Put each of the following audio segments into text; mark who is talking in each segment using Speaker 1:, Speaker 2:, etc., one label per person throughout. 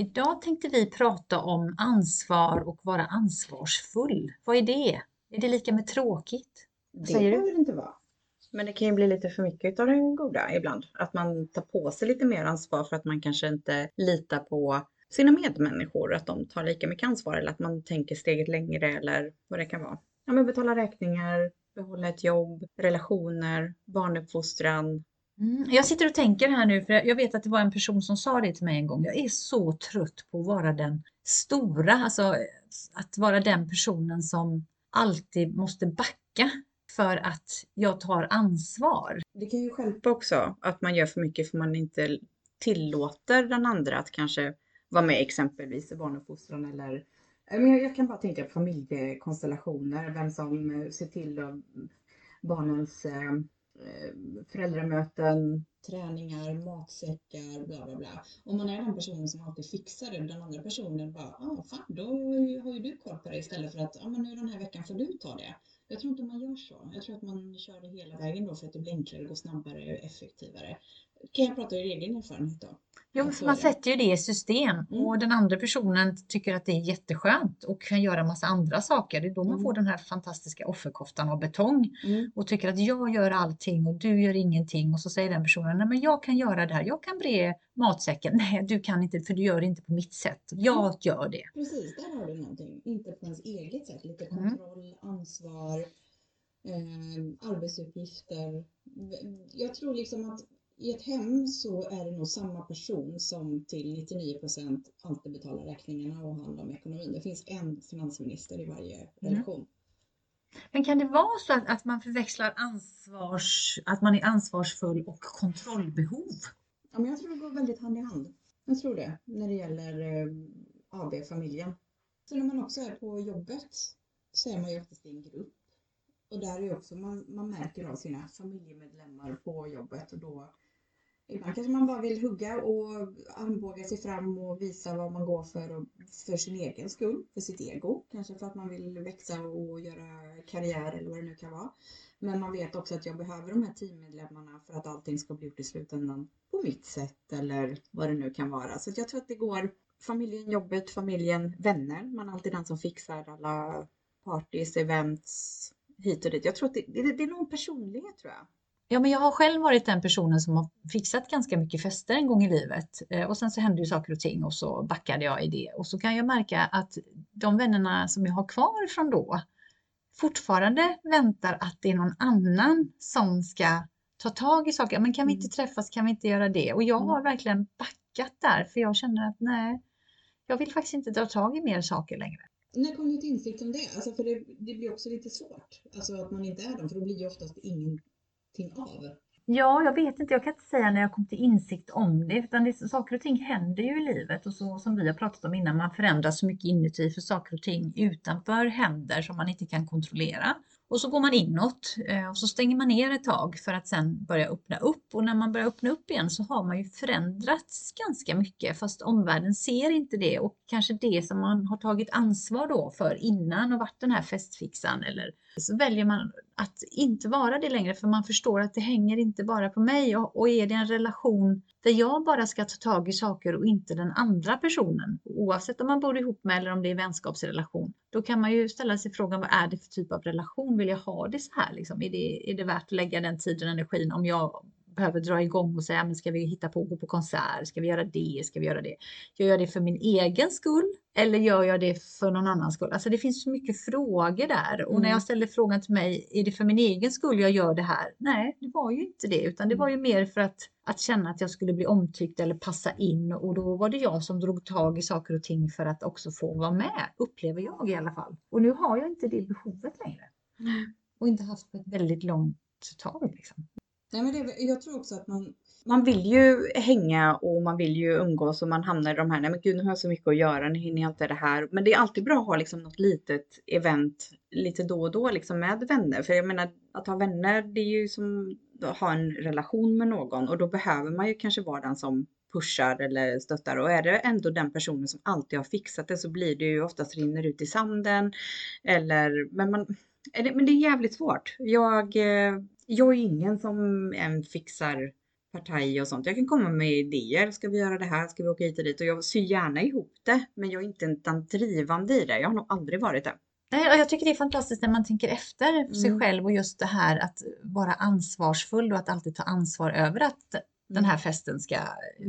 Speaker 1: Idag tänkte vi prata om ansvar och vara ansvarsfull. Vad är det? Är det lika med tråkigt?
Speaker 2: Det Säger behöver det inte vara. Men det kan ju bli lite för mycket av det goda ibland. Att man tar på sig lite mer ansvar för att man kanske inte litar på sina medmänniskor, att de tar lika mycket ansvar eller att man tänker steget längre eller vad det kan vara. Ja, men betala räkningar, behålla ett jobb, relationer, barnuppfostran,
Speaker 1: Mm, jag sitter och tänker här nu, för jag vet att det var en person som sa det till mig en gång. Jag är så trött på att vara den stora, alltså att vara den personen som alltid måste backa för att jag tar ansvar.
Speaker 2: Det kan ju hjälpa också att man gör för mycket för man inte tillåter den andra att kanske vara med exempelvis i barnuppfostran eller eh, jag kan bara tänka på familjekonstellationer, vem som eh, ser till barnens eh, Eh, föräldramöten, träningar, matsäckar, bla bla bla. Om man är den personen som alltid fixar det, den andra personen bara, ja ah, fan, då har ju du koll på det istället för att, ja ah, men nu den här veckan får du ta det. Jag tror inte man gör så. Jag tror att man kör det hela vägen då för att det blir enklare, går snabbare och effektivare. Kan jag prata ur egen erfarenhet då?
Speaker 1: Jo, för man sätter ju det i system mm. och den andra personen tycker att det är jätteskönt och kan göra massa andra saker. Det är då man mm. får den här fantastiska offerkoftan av betong mm. och tycker att jag gör allting och du gör ingenting och så säger den personen, nej men jag kan göra det här, jag kan bre matsäcken. Nej, du kan inte för du gör det inte på mitt sätt. Jag mm. gör det.
Speaker 2: Precis, där har du någonting. Inte på ens eget sätt, lite mm. kontroll, ansvar, eh, arbetsuppgifter. Jag tror liksom att i ett hem så är det nog samma person som till 99 procent alltid betalar räkningarna och handlar om ekonomin. Det finns en finansminister i varje mm. relation.
Speaker 1: Men kan det vara så att, att man förväxlar ansvars, att man är ansvarsfull och kontrollbehov?
Speaker 2: Ja, men jag tror det går väldigt hand i hand. Jag tror det, när det gäller eh, AB-familjen. Så när man också är på jobbet så är man ju oftast i en grupp. Och där är också, man, man märker av sina familjemedlemmar på jobbet och då Ibland kanske man bara vill hugga och armbåga sig fram och visa vad man går för och för sin egen skull, för sitt ego. Kanske för att man vill växa och göra karriär eller vad det nu kan vara. Men man vet också att jag behöver de här teammedlemmarna för att allting ska bli gjort i slutändan på mitt sätt eller vad det nu kan vara. Så jag tror att det går familjen, jobbet, familjen, vänner. Man är alltid den som fixar alla parties, events, hit och dit. Jag tror att det, det, det är nog personlighet tror jag.
Speaker 1: Ja, men jag har själv varit den personen som har fixat ganska mycket fester en gång i livet eh, och sen så hände ju saker och ting och så backade jag i det och så kan jag märka att de vännerna som jag har kvar från då fortfarande väntar att det är någon annan som ska ta tag i saker. Men kan vi inte mm. träffas? Kan vi inte göra det? Och jag har mm. verkligen backat där för jag känner att nej, jag vill faktiskt inte dra tag i mer saker längre.
Speaker 2: När kom du till insikt om det? Alltså för det, det blir också lite svårt, alltså att man inte är dem, för då blir ju oftast ingen, av?
Speaker 1: Ja, jag vet inte. Jag kan inte säga när jag kom till insikt om det, utan det, saker och ting händer ju i livet och så som vi har pratat om innan, man förändras så mycket inuti för saker och ting utanför händer som man inte kan kontrollera. Och så går man inåt eh, och så stänger man ner ett tag för att sen börja öppna upp. Och när man börjar öppna upp igen så har man ju förändrats ganska mycket fast omvärlden ser inte det och kanske det som man har tagit ansvar då för innan och varit den här festfixan eller så väljer man att inte vara det längre för man förstår att det hänger inte bara på mig och, och är det en relation där jag bara ska ta tag i saker och inte den andra personen oavsett om man bor ihop med eller om det är vänskapsrelation då kan man ju ställa sig frågan vad är det för typ av relation? Vill jag ha det så här? Liksom? Är, det, är det värt att lägga den tiden och energin om jag behöver dra igång och säga, men ska vi hitta på att gå på konsert? Ska vi göra det? Ska vi göra det? Gör jag det för min egen skull? Eller gör jag det för någon annans skull? Alltså det finns så mycket frågor där och mm. när jag ställer frågan till mig, är det för min egen skull jag gör det här? Nej, det var ju inte det, utan det var ju mer för att, att känna att jag skulle bli omtyckt eller passa in och då var det jag som drog tag i saker och ting för att också få vara med, upplever jag i alla fall. Och nu har jag inte det behovet längre. Mm. Och inte haft på ett väldigt långt tag. Liksom.
Speaker 2: Nej, men det, jag tror också att man, man vill ju hänga och man vill ju umgås och man hamnar i de här, nej men gud nu har jag så mycket att göra, nu hinner jag inte det här. Men det är alltid bra att ha liksom något litet event lite då och då liksom med vänner. För jag menar att ha vänner det är ju som att ha en relation med någon och då behöver man ju kanske vara den som pushar eller stöttar och är det ändå den personen som alltid har fixat det så blir det ju oftast rinner ut i sanden. Eller, men, man, men det är jävligt svårt. Jag, eh, jag är ingen som än fixar partaj och sånt. Jag kan komma med idéer. Ska vi göra det här? Ska vi åka hit och dit? Och jag syr gärna ihop det. Men jag är inte en drivande i det. Jag har nog aldrig varit det.
Speaker 1: Nej, jag tycker det är fantastiskt när man tänker efter mm. sig själv och just det här att vara ansvarsfull och att alltid ta ansvar över att den här festen ska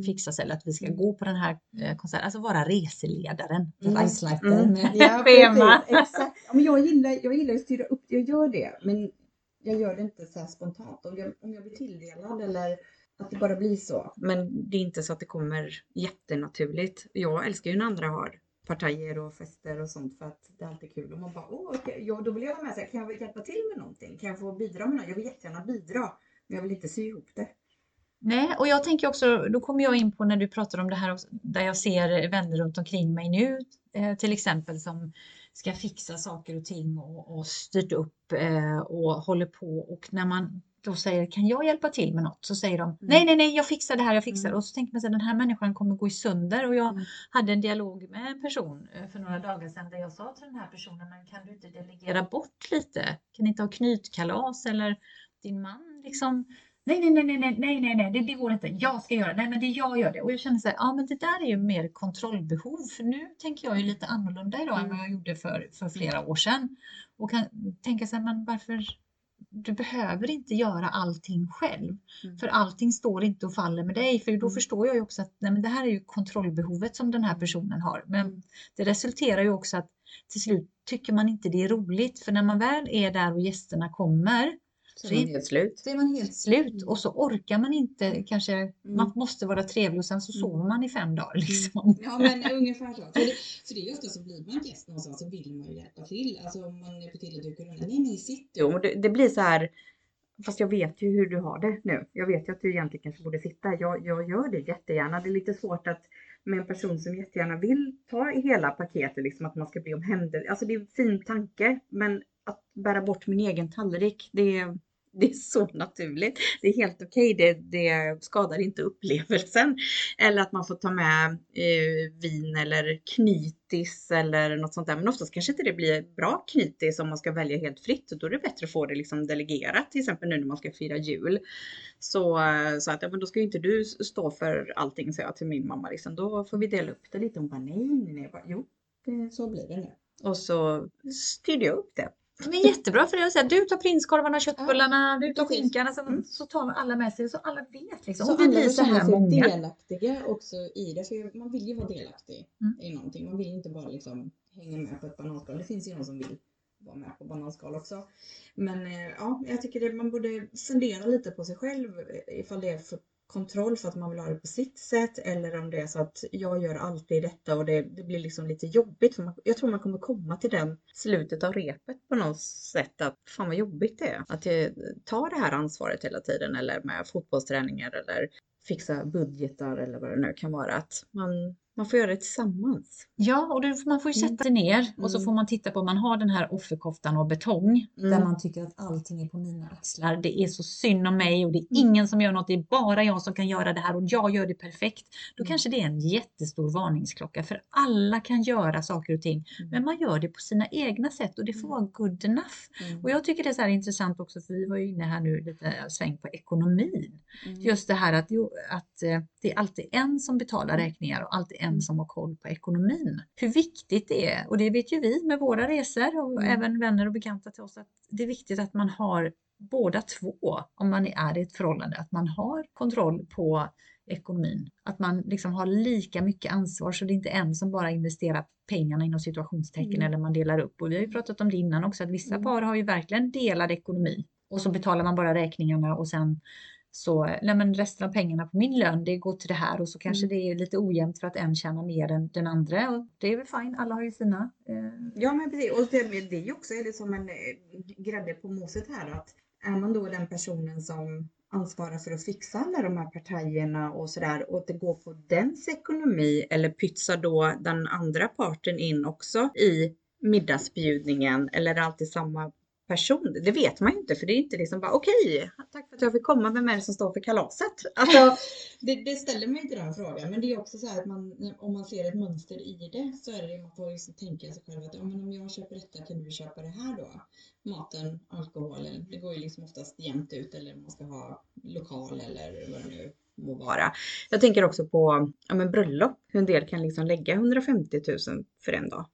Speaker 1: fixas eller att vi ska gå på den här eh, konserten. Alltså vara reseledaren.
Speaker 2: Mm. Mm. Med ja, schema. Exakt. Ja, men jag, gillar, jag gillar att styra upp jag gör det. Men jag gör det inte så här spontant. Om jag, om jag blir tilldelad eller att det bara blir så. Men det är inte så att det kommer jättenaturligt. Jag älskar ju när andra har partajer och fester och sånt för att det är alltid kul. Och man bara, åh, okay. ja, då vill jag vara med. Så kan jag hjälpa till med någonting? Kan jag få bidra med något? Jag vill jättegärna bidra, men jag vill inte sy ihop det.
Speaker 1: Nej, och jag tänker också, då kommer jag in på när du pratar om det här där jag ser vänner runt omkring mig nu, eh, till exempel som ska fixa saker och ting och, och styrt upp eh, och håller på och när man då säger kan jag hjälpa till med något så säger de mm. nej, nej, nej, jag fixar det här, jag fixar mm. och så tänker man sig den här människan kommer gå i sönder och jag mm. hade en dialog med en person eh, för några dagar sedan där jag sa till den här personen men kan du inte delegera bort lite? Kan inte ha knytkalas eller din man liksom Nej, nej, nej, nej, nej, nej, nej, det, det går inte. Jag ska göra det. Nej, men det jag gör det. Och jag känner så här, ja, men det där är ju mer kontrollbehov. För nu tänker jag ju lite annorlunda idag mm. än vad jag gjorde för, för flera år sedan. Och kan tänka så här, men varför? Du behöver inte göra allting själv. Mm. För allting står inte och faller med dig. För då mm. förstår jag ju också att nej, men det här är ju kontrollbehovet som den här personen har. Men mm. det resulterar ju också att till slut tycker man inte det är roligt. För när man väl är där och gästerna kommer
Speaker 2: så är man helt slut.
Speaker 1: Så är man helt slut och så orkar man inte kanske, mm. man måste vara trevlig och sen så sover mm. man i fem dagar mm. liksom.
Speaker 2: Ja men ungefär så. För det, för det är ofta så blir man gäst någonstans så vill man ju hjälpa till. Alltså om man är på tillräckligt och nej nej sitt du. Och det, det blir så här Fast jag vet ju hur du har det nu. Jag vet ju att du egentligen kanske borde sitta. Jag, jag gör det jättegärna. Det är lite svårt att med en person som jättegärna vill ta hela paketet, liksom att man ska bli omhändertagen. Alltså det är en fin tanke, men att bära bort min egen tallrik, det är, det är så naturligt. Det är helt okej. Okay. Det, det skadar inte upplevelsen. Eller att man får ta med eh, vin eller knytis eller något sånt där. Men oftast kanske inte det blir bra knytis om man ska välja helt fritt. Då är det bättre att få det liksom delegerat. Till exempel nu när man ska fira jul. Så, eh, så att ja, men då ska ju inte du stå för allting, säger jag till min mamma. Liksom. Då får vi dela upp det lite. Hon bara nej, nej, nej. Bara, jo, det, så blir det nu. Och så styrde jag upp det.
Speaker 1: Men jättebra för det att säga, du tar prinskorvarna, köttbullarna, du tar skinkan. Alltså, mm. Så tar alla med sig så alla vet. Liksom.
Speaker 2: Så och vi blir så här många. delaktiga också i det. För man vill ju vara delaktig mm. i någonting. Man vill inte bara liksom hänga med på ett bananskal. Det finns ju någon som vill vara med på bananskal också. Men eh, ja, jag tycker att man borde fundera lite på sig själv ifall det är för kontroll för att man vill ha det på sitt sätt eller om det är så att jag gör alltid detta och det, det blir liksom lite jobbigt. För man, jag tror man kommer komma till den slutet av repet på något sätt att fan vad jobbigt det är att eh, ta det här ansvaret hela tiden eller med fotbollsträningar eller fixa budgetar eller vad det nu kan vara. Att man man får göra det tillsammans.
Speaker 1: Ja, och man får ju mm. sätta sig ner mm. och så mm. får man titta på om man har den här offerkoftan och betong mm. där man tycker att allting är på mina axlar. Det är så synd om mig och det är mm. ingen som gör något. Det är bara jag som kan göra det här och jag gör det perfekt. Då mm. kanske det är en jättestor varningsklocka för alla kan göra saker och ting, men man gör det på sina egna sätt och det får vara good enough. Och jag tycker det är så intressant också, för vi var ju inne här nu lite sväng på ekonomin. Just det här att, att eh, det är alltid en som betalar räkningar och alltid en som har koll på ekonomin. Hur viktigt det är, och det vet ju vi med våra resor och mm. även vänner och bekanta till oss, att det är viktigt att man har båda två, om man är i ett förhållande, att man har kontroll på ekonomin. Att man liksom har lika mycket ansvar så det är inte en som bara investerar pengarna inom situationstecken mm. eller man delar upp. Och vi har ju pratat om det innan också, att vissa mm. par har ju verkligen delad ekonomi och så betalar man bara räkningarna och sen så nej men resten av pengarna på min lön, det går till det här och så kanske mm. det är lite ojämnt för att en tjänar mer än den andra. Och det är väl fine, alla har ju sina.
Speaker 2: Eh. Ja men precis, och det, det är ju också är som en eh, grädde på moset här att är man då den personen som ansvarar för att fixa alla de här partajerna och sådär och att det går på dens ekonomi eller pytsar då den andra parten in också i middagsbjudningen eller alltid samma person. Det vet man ju inte för det är inte liksom bara okej, tack för att jag fick komma, vem är det som står för kalaset? Alltså, det, det ställer mig inte den frågan. Men det är också så här att man, om man ser ett mönster i det så är det man får liksom tänka sig själv att ja, men om jag köper detta kan du köpa det här då? Maten, alkoholen, det går ju liksom oftast jämnt ut eller man ska ha lokal eller vad det nu må vara. Jag tänker också på ja, men bröllop, hur en del kan liksom lägga 150 000 för en dag.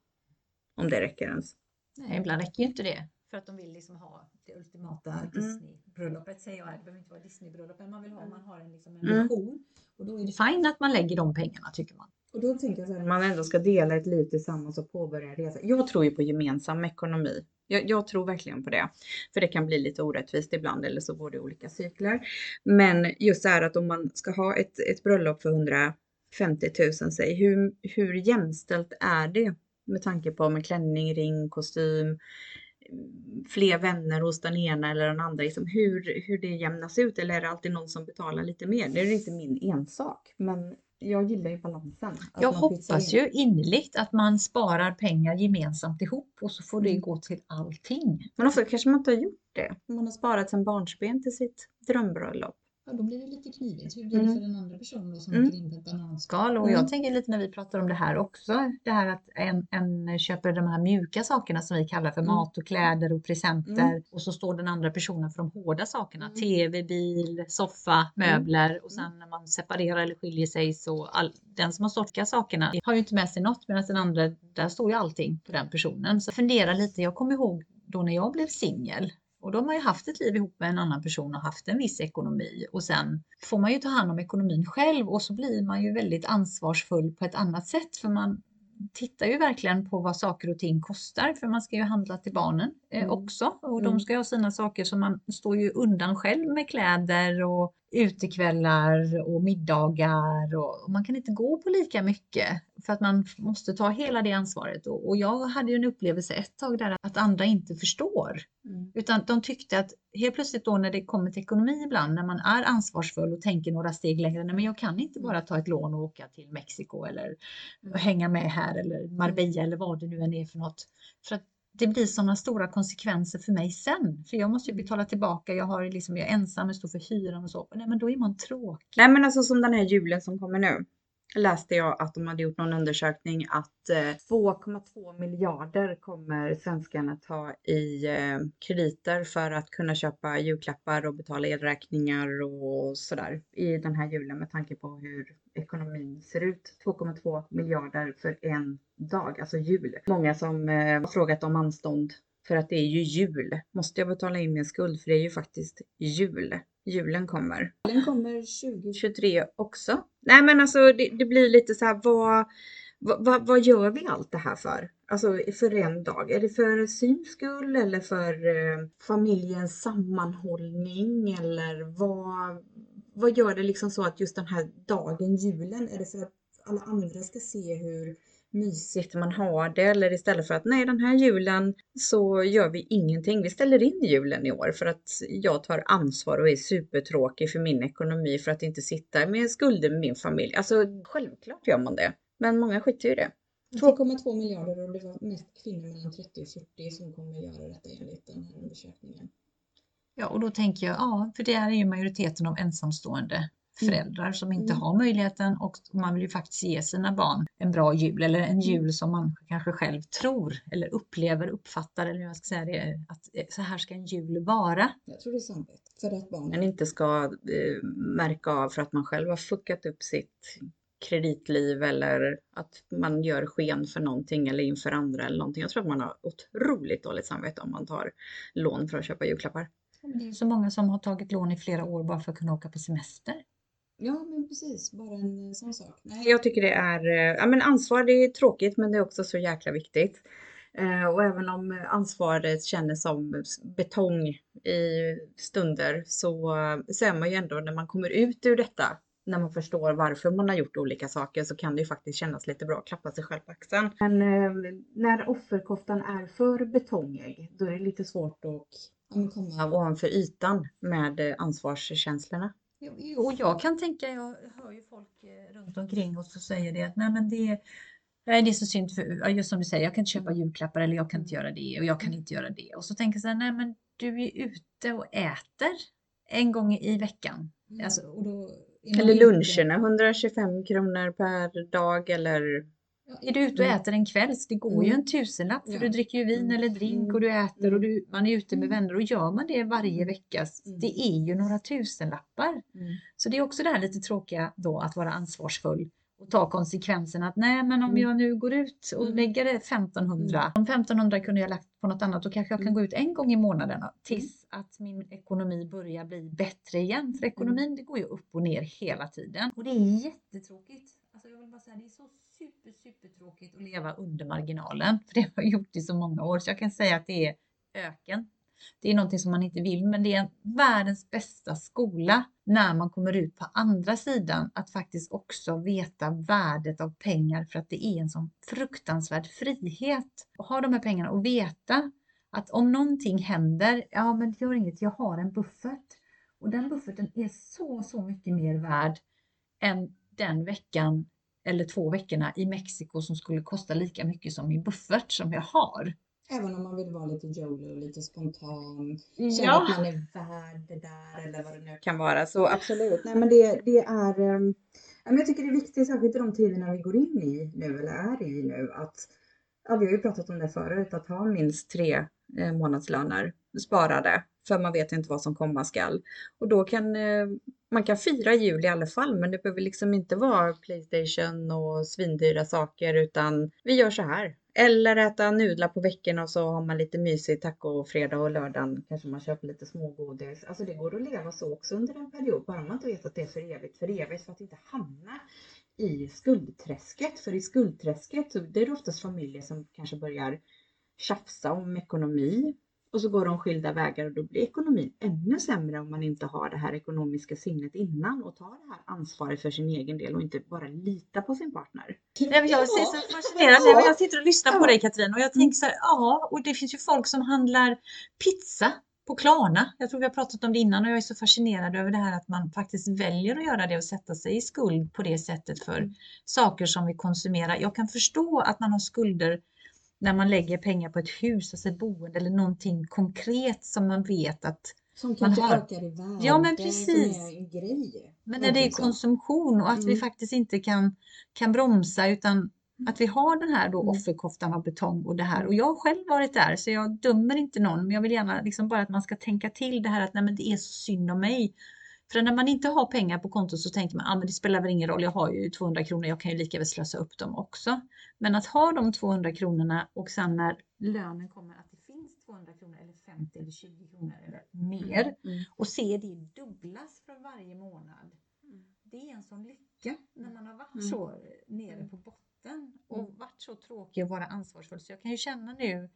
Speaker 2: Om det räcker ens.
Speaker 1: Nej, ibland räcker ju inte det. För att de vill liksom ha det ultimata
Speaker 2: Mm.
Speaker 1: Disney-bröllopet säger jag. Det behöver inte vara Disney-bröllop, men man vill ha, man har en, liksom en
Speaker 2: Mm.
Speaker 1: vision. Och då är det fint att man lägger de pengarna tycker man.
Speaker 2: Och då tänker jag så här, man ändå ska dela ett liv tillsammans och påbörja en resa. Jag tror ju på gemensam ekonomi. Jag, jag tror verkligen på det. För det kan bli lite orättvist ibland eller så går det olika cykler. Men just så här att om man ska ha ett, ett bröllop för 150 000, säg, hur, hur jämställt är det? Med tanke på med klänning, ring, kostym, fler vänner hos den ena eller den andra. Liksom hur, hur det jämnas ut eller är det alltid någon som betalar lite mer? Det är inte min ensak. Men jag gillar ju balansen.
Speaker 1: Jag hoppas ju innerligt att man sparar pengar gemensamt ihop och så får det
Speaker 2: Mm.
Speaker 1: gå till allting.
Speaker 2: Men ofta kanske man inte har gjort det. Man har sparat sen barnsben till sitt drömbröllop.
Speaker 3: Ja, då blir det lite knivigt. Hur blir det
Speaker 2: Mm.
Speaker 3: för den andra personen då som
Speaker 2: Mm.
Speaker 3: åker in på ett bananskal?
Speaker 1: Skal och
Speaker 2: Mm.
Speaker 1: jag tänker lite när vi pratar om det här också. Det här att en, en köper de här mjuka sakerna som vi kallar för
Speaker 2: Mm.
Speaker 1: mat och kläder och presenter
Speaker 2: Mm.
Speaker 1: och så står den andra personen för de hårda sakerna.
Speaker 2: Mm.
Speaker 1: TV, bil, soffa, möbler och sen när man separerar eller skiljer sig så all, den som har stått sakerna har ju inte med sig något medan den andra, där står ju allting på den personen. Så fundera lite, jag kommer ihåg då när jag blev singel och då har ju haft ett liv ihop med en annan person och haft en viss ekonomi och sen får man ju ta hand om ekonomin själv och så blir man ju väldigt ansvarsfull på ett annat sätt för man tittar ju verkligen på vad saker och ting kostar för man ska ju handla till barnen eh,
Speaker 2: Mm.
Speaker 1: också och
Speaker 2: Mm.
Speaker 1: de ska ju ha sina saker så man står ju undan själv med kläder och utekvällar och middagar och och man kan inte gå på lika mycket för att man måste ta hela det ansvaret och, och jag hade ju en upplevelse ett tag där att andra inte förstår
Speaker 2: Mm.
Speaker 1: utan de tyckte att helt plötsligt då när det kommer till ekonomi ibland, när man är ansvarsfull och tänker några steg längre, nej men jag kan inte bara ta ett lån och åka till Mexiko eller hänga med här eller Marbella eller vad det nu än är för något. För att det blir sådana stora konsekvenser för mig sen. För jag måste ju betala tillbaka, jag, har liksom, jag är ensam, jag står för hyran och så. Nej men då är man tråkig.
Speaker 2: Nej men alltså som den här julen som kommer nu. Läste jag att de hade gjort någon undersökning att eh, 2,2 miljarder kommer svenskarna ta i eh, krediter för att kunna köpa julklappar och betala elräkningar och sådär i den här julen med tanke på hur ekonomin ser ut. 2,2 miljarder för en dag, alltså jul. Många som eh, har frågat om anstånd för att det är ju jul. Måste jag betala in min skuld för det är ju faktiskt jul. Julen kommer.
Speaker 3: Den kommer 20...
Speaker 2: 23 också. Nej men alltså det, det blir lite så här vad, vad, vad, vad gör vi allt det här för? Alltså för en dag? Är det för syns skull eller för eh, familjens sammanhållning eller vad, vad gör det liksom så att just den här dagen, julen, är det för att alla andra ska se hur mysigt man har det eller istället för att nej den här julen så gör vi ingenting. Vi ställer in julen i år för att jag tar ansvar och är supertråkig för min ekonomi för att inte sitta med skulder med min familj. Alltså självklart gör man det. Men många skiter ju i det.
Speaker 3: 2,2 miljarder och det var mest kvinnor mellan 30 och 40 som kommer göra detta enligt den här undersökningen.
Speaker 1: Ja, och då tänker jag, ja, för det här är ju majoriteten av ensamstående föräldrar som inte
Speaker 3: Mm.
Speaker 1: har möjligheten och man vill ju faktiskt ge sina barn en bra jul eller en jul som man kanske själv tror eller upplever, uppfattar eller hur jag ska säga det, att eh, så här ska en jul vara.
Speaker 3: Jag tror det är samvete. För att barnen
Speaker 2: inte ska eh, märka av för att man själv har fuckat upp sitt kreditliv eller att man gör sken för någonting eller inför andra eller någonting. Jag tror att man har otroligt dåligt samvete om man tar lån för att köpa julklappar.
Speaker 1: Det är ju så många som har tagit lån i flera år bara för att kunna åka på semester.
Speaker 3: Ja, men precis. Bara en eh, sån sak. Nej,
Speaker 2: Jag tycker det är, eh, ja men ansvar det är tråkigt men det är också så jäkla viktigt. Eh, och även om ansvaret känns som betong i stunder så, är man ju ändå när man kommer ut ur detta, när man förstår varför man har gjort olika saker så kan det ju faktiskt kännas lite bra att klappa sig själv på axeln. Men när offerkoftan är för betongig då är det lite svårt att
Speaker 3: komma.
Speaker 2: ovanför ytan med ansvarskänslorna.
Speaker 1: Jo, Och jag kan tänka, jag hör ju folk eh, runt omkring och så säger det att nej men det, Nej, det är så synd, för, just som du säger, jag kan inte köpa julklappar eller jag kan inte göra det och jag kan inte göra det. Och så tänker jag så här, nej men du är ute och äter en gång i veckan.
Speaker 3: Mm.
Speaker 1: Alltså,
Speaker 3: och då
Speaker 2: Eller luncherna, 125 kronor per dag eller
Speaker 1: är du ute och
Speaker 2: Mm.
Speaker 1: äter en kväll, så det går ju
Speaker 3: Mm.
Speaker 1: en tusenlapp för du dricker ju vin
Speaker 3: Mm.
Speaker 1: eller drink och du äter och du, man är ute med vänner och gör man det varje vecka, det är ju några tusenlappar. Så det är också det här lite tråkiga då att vara ansvarsfull och ta konsekvenserna att nej men om jag nu går ut och lägger det 1500, om 1500 kunde jag lagt på något annat då kanske jag kan gå ut en gång i månaden tills att min ekonomi börjar bli bättre igen. För ekonomin det går ju upp och ner hela tiden. Och det är jättetråkigt. Alltså jag vill bara säga det är så super super tråkigt att leva under marginalen för det har jag gjort i så många år så jag kan säga att det är öken. Det är någonting som man inte vill, men det är världens bästa skola när man kommer ut på andra sidan att faktiskt också veta värdet av pengar för att det är en sån fruktansvärd frihet att ha de här pengarna och veta att om någonting händer, ja men det gör inget, jag har en buffert och den bufferten är så, så mycket mer värd än den veckan eller två veckorna i Mexiko som skulle kosta lika mycket som min buffert som jag har.
Speaker 3: Även om man vill vara lite jolly och lite spontan. Känna
Speaker 1: Ja.
Speaker 3: att man är värd det där eller vad det nu
Speaker 2: kan vara. Så absolut. Nej, men det, det är, men jag tycker det är viktigt, särskilt i de tiderna vi går in i nu eller är i nu, att ja, vi har ju pratat om det förut, att ha minst tre eh, månadslöner sparade, för man vet inte vad som komma skall. Och då kan eh, man kan fira jul i alla fall, men det behöver liksom inte vara Playstation och svindyra saker, utan vi gör så här. Eller äta nudlar på veckorna och så har man lite mysigt tacofredag och lördagen kanske man köper lite smågodis. Alltså det går att leva så också under en period, bara man inte vet att det är för evigt, för evigt, för att inte hamna i skuldträsket. För i skuldträsket så det är det oftast familjer som kanske börjar tjafsa om ekonomi och så går de skilda vägar och då blir ekonomin ännu sämre om man inte har det här ekonomiska sinnet innan och tar det här ansvaret för sin egen del och inte bara lita på sin partner.
Speaker 1: Nej, men jag är så fascinerad. Jag sitter och lyssnar på dig Katrin och jag tänker så här, ja, och det finns ju folk som handlar pizza på Klarna. Jag tror vi har pratat om det innan och jag är så fascinerad över det här att man faktiskt väljer att göra det och sätta sig i skuld på det sättet för saker som vi konsumerar. Jag kan förstå att man har skulder när man lägger pengar på ett hus, alltså ett boende eller någonting konkret som man vet att
Speaker 3: Som kanske
Speaker 1: har-
Speaker 3: ökar i värde.
Speaker 1: Ja, men precis.
Speaker 3: är en grej.
Speaker 1: Men när det är
Speaker 3: sånt.
Speaker 1: konsumtion och att vi
Speaker 3: Mm.
Speaker 1: faktiskt inte kan, kan bromsa utan att vi har den här då
Speaker 3: Mm.
Speaker 1: offerkoftan av betong och det här. Och jag har själv varit där så jag dömer inte någon men jag vill gärna liksom bara att man ska tänka till det här att nej men det är så synd om mig. För när man inte har pengar på kontot så tänker man att ah, men det spelar väl ingen roll, jag har ju 200 kronor, jag kan ju lika väl slösa upp dem också. Men att ha de 200 kronorna och sen när lönen kommer att det finns 200 kronor eller 50 eller 20 kronor eller mer
Speaker 3: Mm.
Speaker 1: och se det dubblas för varje månad. Det är en sån lycka när man har varit
Speaker 3: Mm.
Speaker 1: så nere på botten och varit så tråkig och vara ansvarsfull. Så jag kan ju känna nu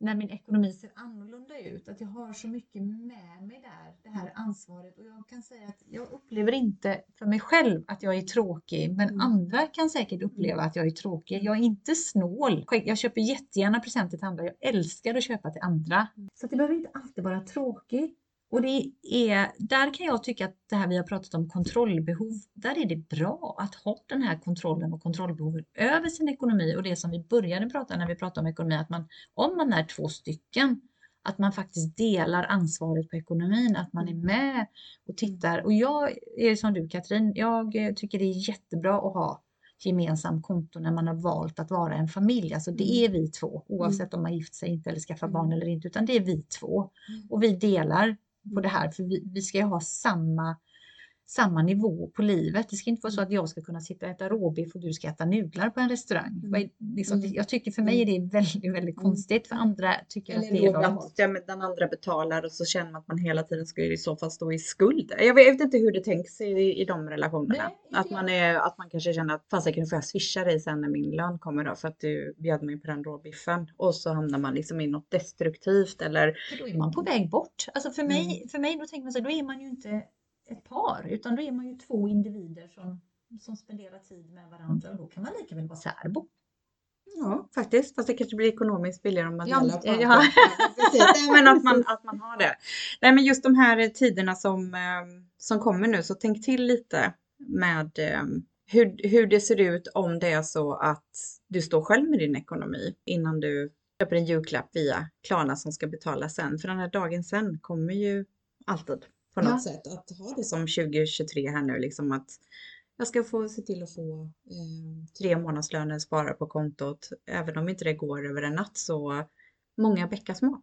Speaker 1: när min ekonomi ser annorlunda ut att jag har så mycket med mig där, det här ansvaret. Och jag kan säga att jag upplever inte för mig själv att jag är tråkig, men
Speaker 3: Mm.
Speaker 1: andra kan säkert uppleva att jag är tråkig. Jag är inte snål. Jag köper jättegärna presenter till andra. Jag älskar att köpa till andra. Så det behöver inte alltid vara tråkigt. Och det är, där kan jag tycka att det här vi har pratat om kontrollbehov, där är det bra att ha den här kontrollen och kontrollbehovet över sin ekonomi och det som vi började prata när vi pratade om ekonomi, att man, om man är två stycken, att man faktiskt delar ansvaret på ekonomin, att man är med och tittar. Och jag är som du Katrin, jag tycker det är jättebra att ha gemensam konto när man har valt att vara en familj. Alltså det är vi två, oavsett om man gift sig inte eller skaffar barn eller inte, utan det är vi två. Och vi delar på det här, för vi, vi ska ju ha samma, samma nivå på livet. Det ska inte vara så att jag ska kunna sitta och äta råbiff och du ska äta nudlar på en restaurang. Är- Liksom,
Speaker 3: Mm.
Speaker 1: Jag tycker för mig är det väldigt, väldigt konstigt, för andra tycker att det är
Speaker 2: Eller att ja, men den andra betalar och så känner man att man hela tiden ska i så fall stå i skuld. Jag vet, inte hur det tänks i, i de relationerna.
Speaker 1: Nej,
Speaker 2: att, man är, att man kanske känner att fasiken får jag swisha dig sen när min lön kommer då för att du bjöd mig på den råbiffen. Och så hamnar man liksom i något destruktivt eller
Speaker 1: För då är man på väg bort. Alltså för mig, för mig då tänker man så här, då är man ju inte ett par, utan då är man ju två individer som, som spenderar tid med varandra och då kan man lika väl vara särbo.
Speaker 2: Ja, faktiskt. Fast det kanske blir ekonomiskt billigare om man
Speaker 1: Ja,
Speaker 2: delar på allt.
Speaker 1: ja.
Speaker 2: Nej, men att man, att man har det. Nej, men just de här tiderna som, eh, som kommer nu, så tänk till lite med eh,
Speaker 1: hur, hur det ser ut om det är så att du står själv med din ekonomi innan du köper en julklapp via Klarna som ska betala sen. För den här dagen sen kommer ju alltid på något
Speaker 4: Ja.
Speaker 1: sätt. Att ha det som 2023 här nu, liksom att jag ska få se till att få eh, tre månadslöner spara på kontot. Även om inte det går över en natt så många bäckar små.